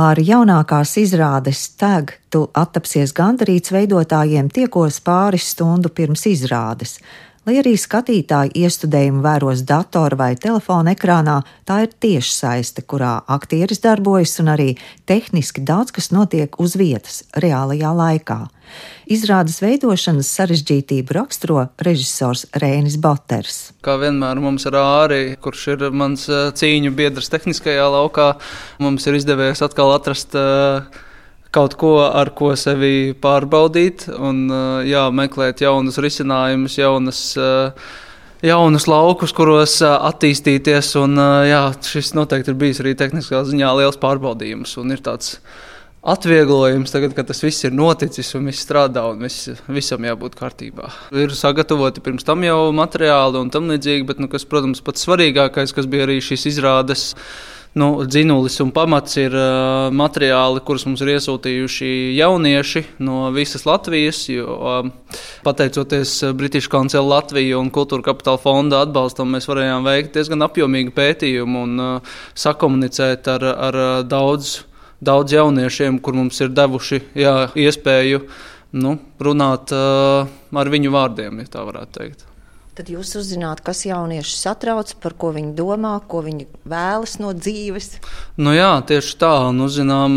Ar jaunākās izrādes tag tu attapsies gandarīts veidotājiem tiekos pāris stundu pirms izrādes. Lai arī skatītāji iestudējumu vēros datora vai telefona ekrānā, tā ir tieši saiste, kurā aktieris darbojas un arī tehniski daudz kas notiek uz vietas, reālajā laikā. Izrādes veidošanas sarežģītību raksturo režisors Rēnis Boters. Kā vienmēr mums ir ārī, kurš ir mans cīņu biedrs tehniskajā laukā, mums ir izdevies atkal atrast uh, kaut ko, ar ko sevi pārbaudīt, un jā, meklēt jaunus risinājumus, jaunas, jaunus laukus, kuros attīstīties. Un, jā, šis noteikti ir bijis arī tehniskā ziņā liels pārbaudījums ir tāds. Atvieglojums tagad, kad tas viss ir noticis un viss strādā un viss, visam jābūt kārtībā. Ir sagatavoti pirms tam jau materiāli un tam līdzīgi, bet, nu, kas, protams, pats svarīgākais, kas bija arī šīs izrādes, nu, dzinulis un pamats ir uh, materiāli, kurus mums ir iesūtījuši jaunieši no visas Latvijas. Jo, uh, pateicoties British Council Latviju un Kultūra Kapitāla fonda atbalstam, mēs varējām veikt diezgan apjomīgu pētījumu un uh, sakomunicēt ar, ar daudz, daudz jauniešiem, kur mums ir devuši jā, iespēju nu, runāt uh, ar viņu vārdiem, ja tā varētu teikt. Tad jūs uzzināt, kas jaunieši satrauc, par ko viņi domā, ko viņi vēlas no dzīves. Nu jā, tieši tā. Un uzzinām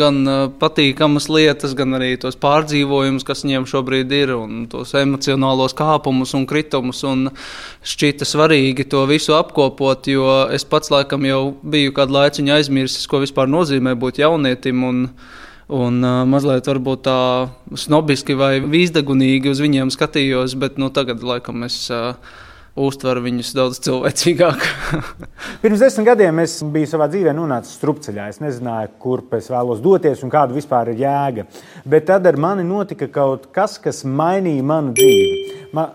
gan patīkamas lietas, gan arī tos pārdzīvojumus, kas viņiem šobrīd ir, un tos emocionālos kāpumus un kritumus. Un šķita svarīgi to visu apkopot, jo es pats laikam jau biju kādu laiciņu aizmirsis, ko vispār nozīmē būt jaunietim. Un, Un uh, mazliet varbūt tā snobiski vai vīzdagunīgi uz viņiem skatījos, bet nu, tagad laikam es uh, uztveru viņus daudz cilvēcīgāk. Pirms desmit gadiem es biju savā dzīvē nonācis strupceļā. Es nezināju, kurp es vēlos doties un kāda vispār ir jēga. Bet tad ar mani notika kaut kas, kas mainīja manu dzīvi. Ma...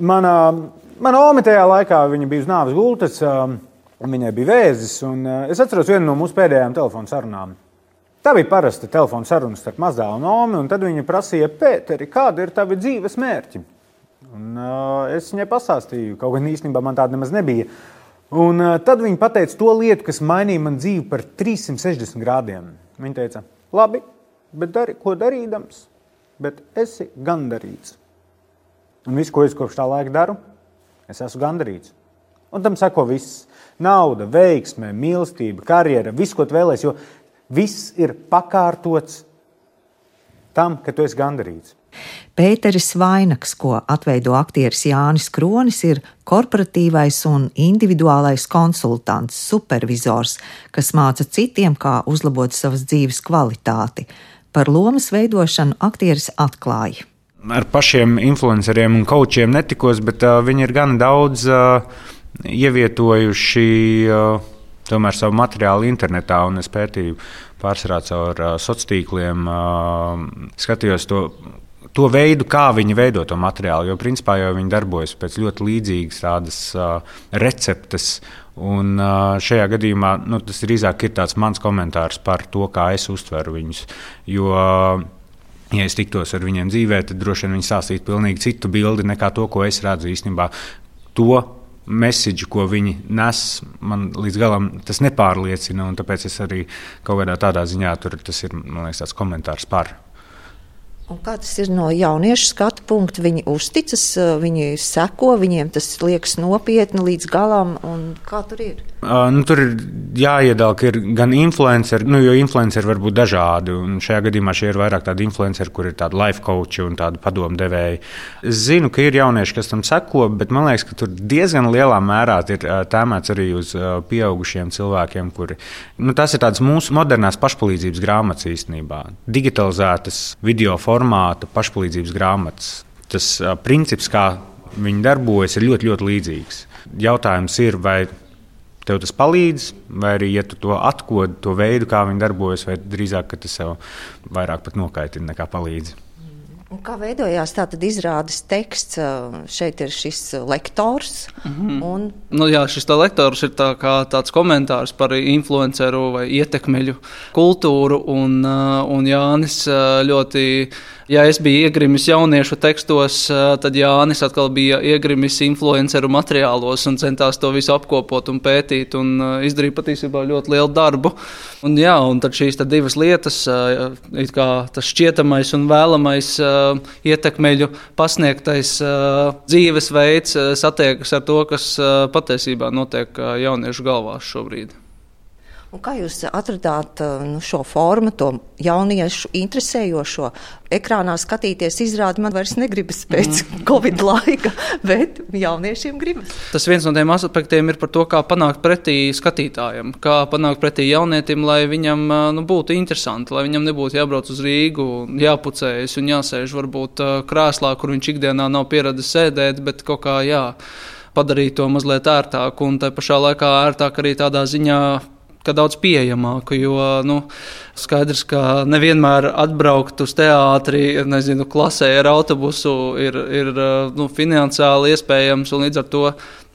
Mana oma tajā laikā bija uz nāves gultas. Um, Viņai bija vēzis, un eh, es atceros vienu no mūsu pēdējām telefonu sarunām. Tā bija parasta telefona saruna starp Mazdālu un Omi, un tad viņa prasīja, Pēteri, kāda ir tavi dzīves mērķi? Un, uh, es viņai pastāstīju, kaut gan īstenībā man tāda nemaz nebija. Un, uh, tad viņa pateica to lietu, kas mainīja man dzīvi par 360 grādiem. Viņa teica, labi, bet dari, ko darīdams, bet esi gandarīts. Un viss, ko es kopš tā laika daru, es esmu gandarīts. Un tam sako viss nauda, veiksme, mīlestība, karjera, viss, ko tu vēlēsies, jo viss ir pakārtots tam, ka tu esi gandarīts. Pēteris Vainaks, ko atveido aktieris Jānis Kronis, ir korporatīvais un individuālais konsultants, supervizors, kas māca citiem, kā uzlabot savas dzīves kvalitāti. Par lomas veidošanu aktieris atklāja. Ar pašiem influenceriem un kočiem netikos, bet uh, viņi ir gan daudz. Uh, ievietojuši tomēr savu materiālu internetā, un es pētīju pārsvarā caur sociāliem tīkliem, skatījos to. To veidu, kā viņi veido to materiālu, jo principā jau viņi darbojas pēc ļoti līdzīgas tādas uh, receptes. Un uh, šajā gadījumā nu, tas drīzāk ir tāds mans komentārs par to, kā es uztveru viņus. Jo, uh, Ja es tiktos ar viņiem dzīvē, tad droši vien viņi stāstītu pilnīgi citu bildi nekā to, ko es redzu īstenībā. To mēsīģi, ko viņi nes, man līdz galam tas nepārliecina. Tāpēc es arī kaut kādā tādā ziņā tur tas ir liekas, tāds komentārs par. Un kā tas ir no jauniešu skatu punkta? Viņi uzticas, viņi seko, viņiem tas liekas nopietni līdz galam. Kā tur ir? Uh, nu, tur ir jāiedala, ka ir gan influenceri, nu, jo influenceri var būt dažādi. Šajā gadījumā šie ir vairāk tādi influenceri, kur ir tādi life coachi un tādi padomdevēji. Es zinu, ka ir jaunieši, kas tam seko, bet man liekas, ka tur diezgan lielā mērā ir tēmēts arī uz pieaugušiem cilvēkiem, kuri nu, tas ir mūsu modernās pašpalīdzības grāmatas īstenībā. Digitalizētas video formāta pašpalīdzības grāmatas. Tas princips, kā viņi darbojas, ir ļoti, ļoti līdzīgs. Jautājums ir, vai tev tas palīdz, vai arī, ja tu to atkodi, to veidu, kā viņi darbojas, vai drīzāk tas tev vairāk pat nokaitina nekā palīdz. Un kā veidojās tātad izrādes teksts? Šeit ir šis lektors. Mm -hmm. un... nu, jā, šis tā lektors ir tā kā tāds komentārs par influenceru vai ietekmeļu kultūru. Un, un Jānis ļoti Ja es biju iegrimis jauniešu tekstos, tad Jānis atkal bija iegrimis influenceru materiālos un centās to visu apkopot un pētīt un izdarīja patiesībā ļoti lielu darbu. Un, jā, un tad šīs divas lietas, tas šķietamais un vēlamais ietekmeļu pasniegtais dzīvesveids, satiekas ar to, kas patiesībā notiek jauniešu galvās šobrīd. Un kā jūs atradāt uh, nu, šo formu, to jauniešu interesējošo? Ekrānā skatīties, izrādi man vairs negribas pēc mm. Covid laika, bet jauniešiem gribas. Tas viens no tiem aspektiem ir par to, kā panākt pretī skatītājam, kā panākt pretī jaunietim, lai viņam uh, nu, būtu interesanti, lai viņam nebūtu jābrauc uz Rīgu, jāpucējas un jāsēž varbūt uh, krēslā, kur viņš ikdienā nav pieradis sēdēt, bet kaut kā jā padarīt to mazliet ērtāku un tā pašā laikā ērtāk arī tādā ziņā ka daudz pieejamāku. Jo nu, skaidrs, ka nevienmēr atbraukt uz teātri, nezinu, klasē ar autobusu ir, ir nu, finansiāli iespējams. Līdz ar to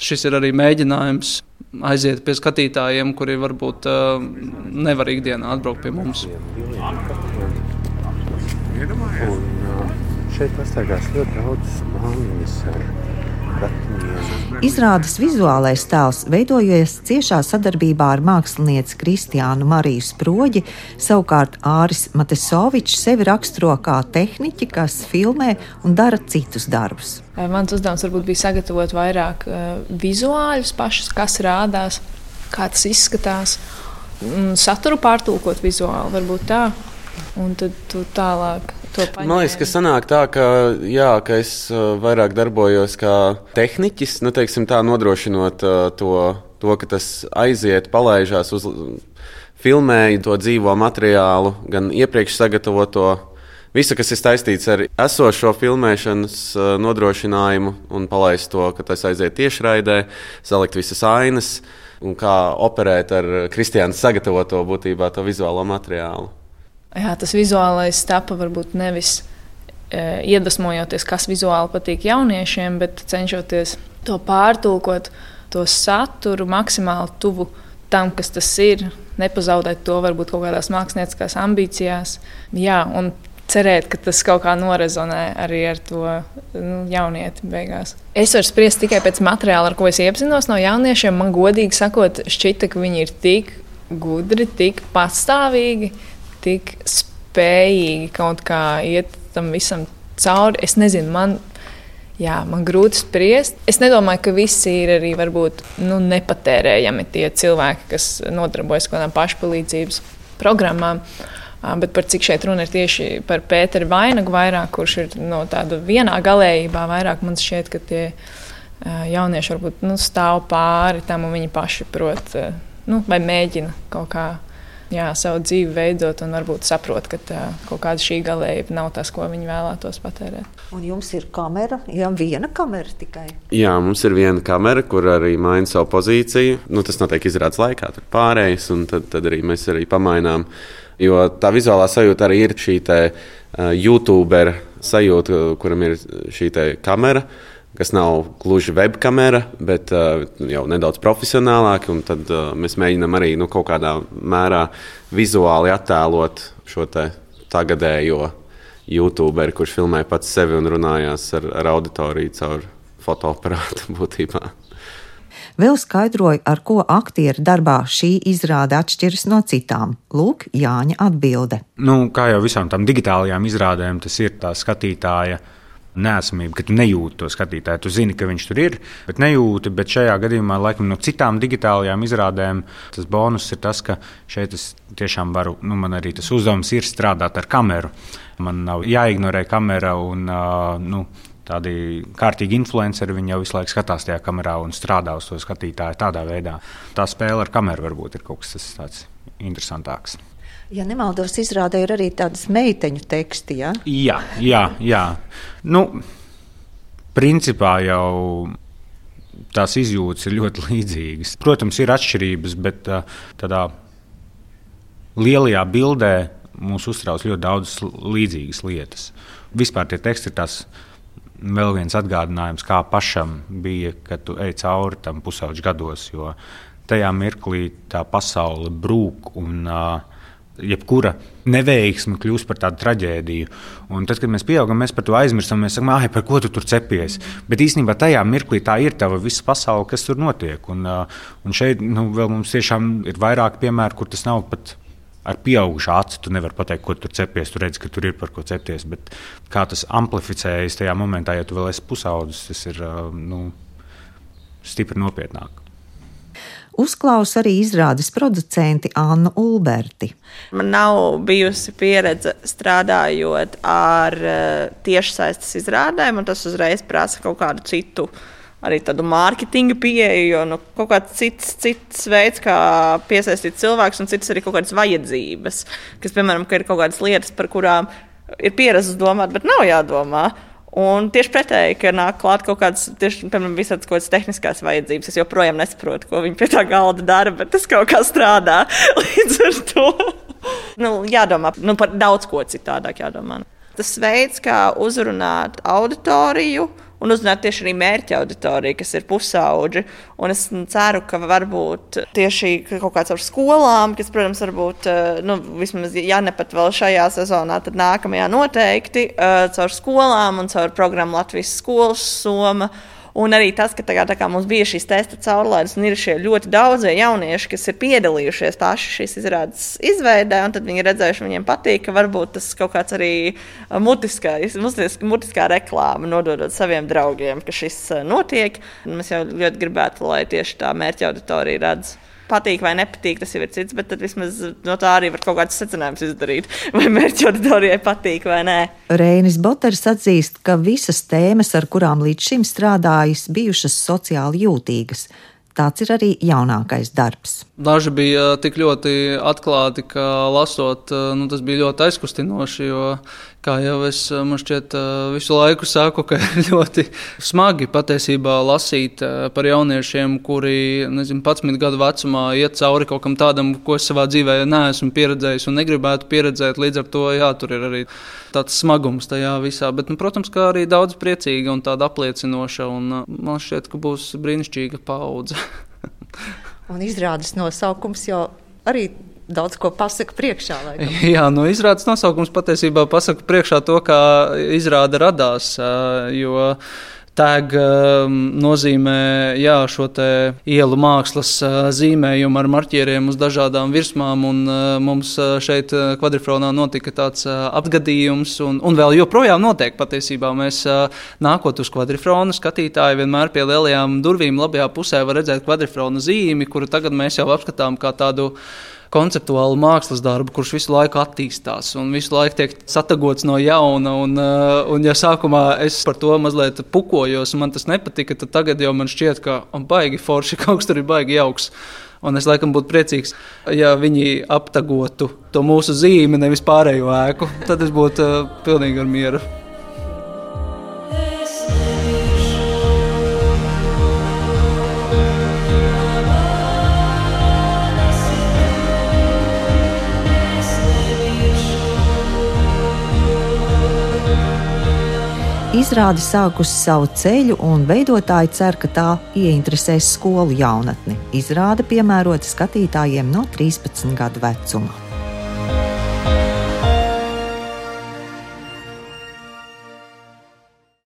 šis ir arī mēģinājums aiziet pie skatītājiem, kuri varbūt uh, nevar ikdienā atbraukt pie mums. Un, uh, šeit pastaigās ļoti daudz māmiņas Izrādes vizuālais tēls veidojies ciešā sadarbībā ar mākslinieci Kristiānu Mariju Sproģi, savukārt Āris Matesovičs sevi raksturo kā tehniķi, kas filmē un dara citus darbus. Mans uzdevums varbūt bija sagatavot vairāk uh, vizuāļus pašus, kas rādās, kā tas izskatās, un saturu pārtulkot vizuāli, varbūt tā. Un tad tu tālāk Man liekas, ka sanāk tā, ka, jā, ka es uh, vairāk darbojos kā tehniķis, nu, teiksim, tā nodrošinot uh, to, to, ka tas aiziet, palaižās uz filmēju to dzīvo materiālu, gan iepriekš sagatavoto. Visu, kas ir saistīts ar esošo filmēšanas uh, nodrošinājumu un palaist to, ka tas aiziet tiešraidē, salikt visas ainas un kā operēt ar Kristiāna sagatavoto būtībā to vizuālo materiālu jā, tas vizuālais tapa varbūt nevis e, iedvesmojoties, kas vizuāli patīk jauniešiem, bet cenšoties to pārtulkot, to saturu maksimāli tuvu tam, kas tas ir, nepazaudēt to varbūt kaut kādās mākslinieckās ambīcijās. Jā, un cerēt, ka tas kaut kā norezonē arī ar to nu, jaunieti beigās. Es varu spriest tikai pēc materiāla, ar ko es iepazinos no jauniešiem. Man godīgi sakot, šķita, ka viņi ir tik gudri, tik patstāvīgi, tik spējīgi kaut kā iet tam visam cauri. Es nezinu, man, jā, man grūti spriest. Es nedomāju, ka visi ir arī varbūt, nu, nepatērējami tie cilvēki, kas nodarbojas ar kaut kādām pašpalīdzības programmām. Bet par cik šeit runa ir tieši par Pēteru Vainagu, vairāk, kurš ir no tāda vienā galējībā, vairāk man šķiet, ka tie jaunieši varbūt nu, stāv pāri tam un viņi paši prot nu, vai mēģina kaut kā jā, savu dzīvi veidot un varbūt saprot, ka tā, kaut kāda šī galējība nav tas, ko viņi vēlētos patērēt. Un jums ir kamera, jā, viena kamera tikai? Jā, mums ir viena kamera, kur arī maina savu pozīciju. Nu, tas notiek izrādes laikā, tur pārējais, un tad, tad arī mēs arī pamainām. Jo tā vizuālā sajūta arī ir šī te, uh, YouTuber sajūta, kuram ir šī kamera. Uh, kas nav gluži webkamera, bet uh, jau nedaudz profesionālāk. Tad uh, mēs mēģinām arī nu, kaut kādā mērā vizuāli attēlot šo tagadējo YouTuberu, kurš filmē pats sevi un runājās ar, ar auditoriju caur fotoaparātu būtībā. Vēl skaidroja, ar ko aktieru darbā šī izrāde atšķiras no citām. Lūk, Jāņa atbilde. Nu, kā jau visām tām digitālajām izrādēm, tas ir tā skatītāja nesamība, ka tu nejūti to skatītāju. Tu zini, ka viņš tur ir, bet nejūti. Bet šajā gadījumā, laikam, no citām digitālajām izrādēm, tas bonus ir tas, ka šeit es tiešām varu, nu, man arī tas uzdevums ir strādāt ar kameru. Man nav jāignorē kamera un, uh, nu, tādi kārtīgi influenceri, jau visu laiku skatās tajā kamerā un strādā uz to skatītāju tādā veidā. Tā spēle ar kameru varbūt ir kaut kas tāds interesantāks. Ja nemaldos, izrādē ir arī tādas meiteņu teksti. Ja? Jā, jā, jā. Nu, principā jau tās izjūtas ir ļoti līdzīgas. Protams, ir atšķirības, bet tādā lielajā bildē mūs uztrauc ļoti daudz līdzīgas lietas. Vispār tie teksti ir tas vēl viens atgādinājums, kā pašam bija, kad tu ej cauri tam pusauģu gados, jo tajā mirklī tā pasaule brūk un uh, jebkura neveiksme kļūst par tādu traģēdiju. Un tad, kad mēs pieaugam, mēs par to aizmirstam. Mēs sakām, ah, par ko tu tur cepies. Bet īstenībā tajā mirklī tā ir tava visa pasaule, kas tur notiek. Un, un šeit nu, mums tiešām ir vairāk piemēru, kur tas nav pat. Ar pieaugušu acu tu nevari pateikt, ko tur cepies. Tu redzi, ka tur ir par ko cepties. Bet kā tas amplificējas tajā momentā, ja tu vēl esi pusaudzis, tas ir nu, stipri nopietnāk. Uzklausa arī izrādes producenti Annu Ulberti. Man nav bijusi pieredze strādājot ar uh, tiešsaistes izrādēm, un tas uzreiz prasa kaut kādu citu. Arī tādu mārketinga pieeju, jo nu, kaut kāds cits, cits veids, kā piesaistīt cilvēkus, un cits arī kaut kādas vajadzības. Kas, piemēram, ka ir kaut kādas lietas, par kurām ir pieredze domāt, bet nav jādomā. Un tieši pretēji, ka nāk klāt kaut kādas, tieši, piemēram, visādas kaut kādas tehniskās vajadzības. Es joprojām nesaprotu, ko viņi pie tā galda dara, bet tas kaut kā strādā līdz ar to. nu, jādomā nu, par daudz ko citādāk. Jādomā. Tas veids, kā uzrunāt auditoriju, un uzrunāt tieši arī mērķa auditoriju, kas ir pusauģi. Un es ceru, ka varbūt tieši kaut kāds ar skolām, kas, protams, varbūt, eh, nu, vismaz, ja ne pat vēl šajā sezonā, tad nākamajā noteikti eh, caur skolām un caur programmu Latvijas skolas soma. Un arī tas, ka tā kā, mums bija šīs testa caurlaides, un ir šie ļoti daudzie jaunieši, kas ir piedalījušies paši šīs izrādes izveidē, un tad viņi redzējuši, viņiem patīk, ka varbūt tas kaut kāds arī mutiskā, mutiskā reklāma nododot saviem draugiem, ka šis notiek. Un mēs jau ļoti gribētu, lai tieši tā mērķa auditorija redz patīk vai nepatīk, tas jau ir cits, bet vismaz no tā arī var kaut kādus secinājumus izdarīt. Vai mērķa auditorijai patīk vai nē. Reinis Boters atzīst, ka visas tēmas, ar kurām līdz šim strādājis, bijušas sociāli jūtīgas. Tāds ir arī jaunākais darbs. Daži bija tik ļoti atklāti, ka lasot, nu, tas bija ļoti aizkustinoši. Jo, kā jau es šķiet, visu laiku saku, ka ir ļoti smagi patiesībā lasīt par jauniešiem, kuri nezinu, 11 gadu vecumā iet cauri kaut kam tādam, ko es savā dzīvē neesmu pieredzējis un negribētu pieredzēt. Līdz ar to jā, tur ir arī tāds smagums tajā visā. Bet, nu, protams, kā arī daudz priecīga un tāda apliecinoša. Un, man šķiet, ka būs brīnišķīga paudze. Un izrādes nosaukums jau arī daudz ko pasaka priekšā. Laikam. Jā, no izrādes nosaukums patiesībā pasaka priekšā to, kā izrāde radās. Jo Tag nozīmē jā, šo ielu mākslas zīmējumu ar marķieriem uz dažādām virsmām. Un, mums šeit kvadrifronā notika tāds apgadījums, un, un vēl joprojām notiek. Patiesībā mēs nākot uz kvadrifronu, skatītāji vienmēr pie lielajām durvīm labajā pusē var redzēt kvadrifrona zīmi, kuru tagad mēs jau apskatām kā tādu konceptuālu mākslas darbu, kurš visu laiku attīstās un visu laiku tiek satagots no jauna. Un, uh, un ja sākumā es par to mazliet pukojos, un man tas nepatika, tad tagad jau man šķiet, ka baigi forši kaut kas tur ir baigi jauks. Un es laikam būtu priecīgs, ja viņi aptagotu to mūsu zīmi, nevis pārējo ēku. Tad es būtu uh, pilnīgi ar mieru. Izrāde sākusi savu ceļu, un veidotāji cer, ka tā ieinteresēs skolu jaunatni. Izrāde piemērota skatītājiem no 13 gadu vecuma.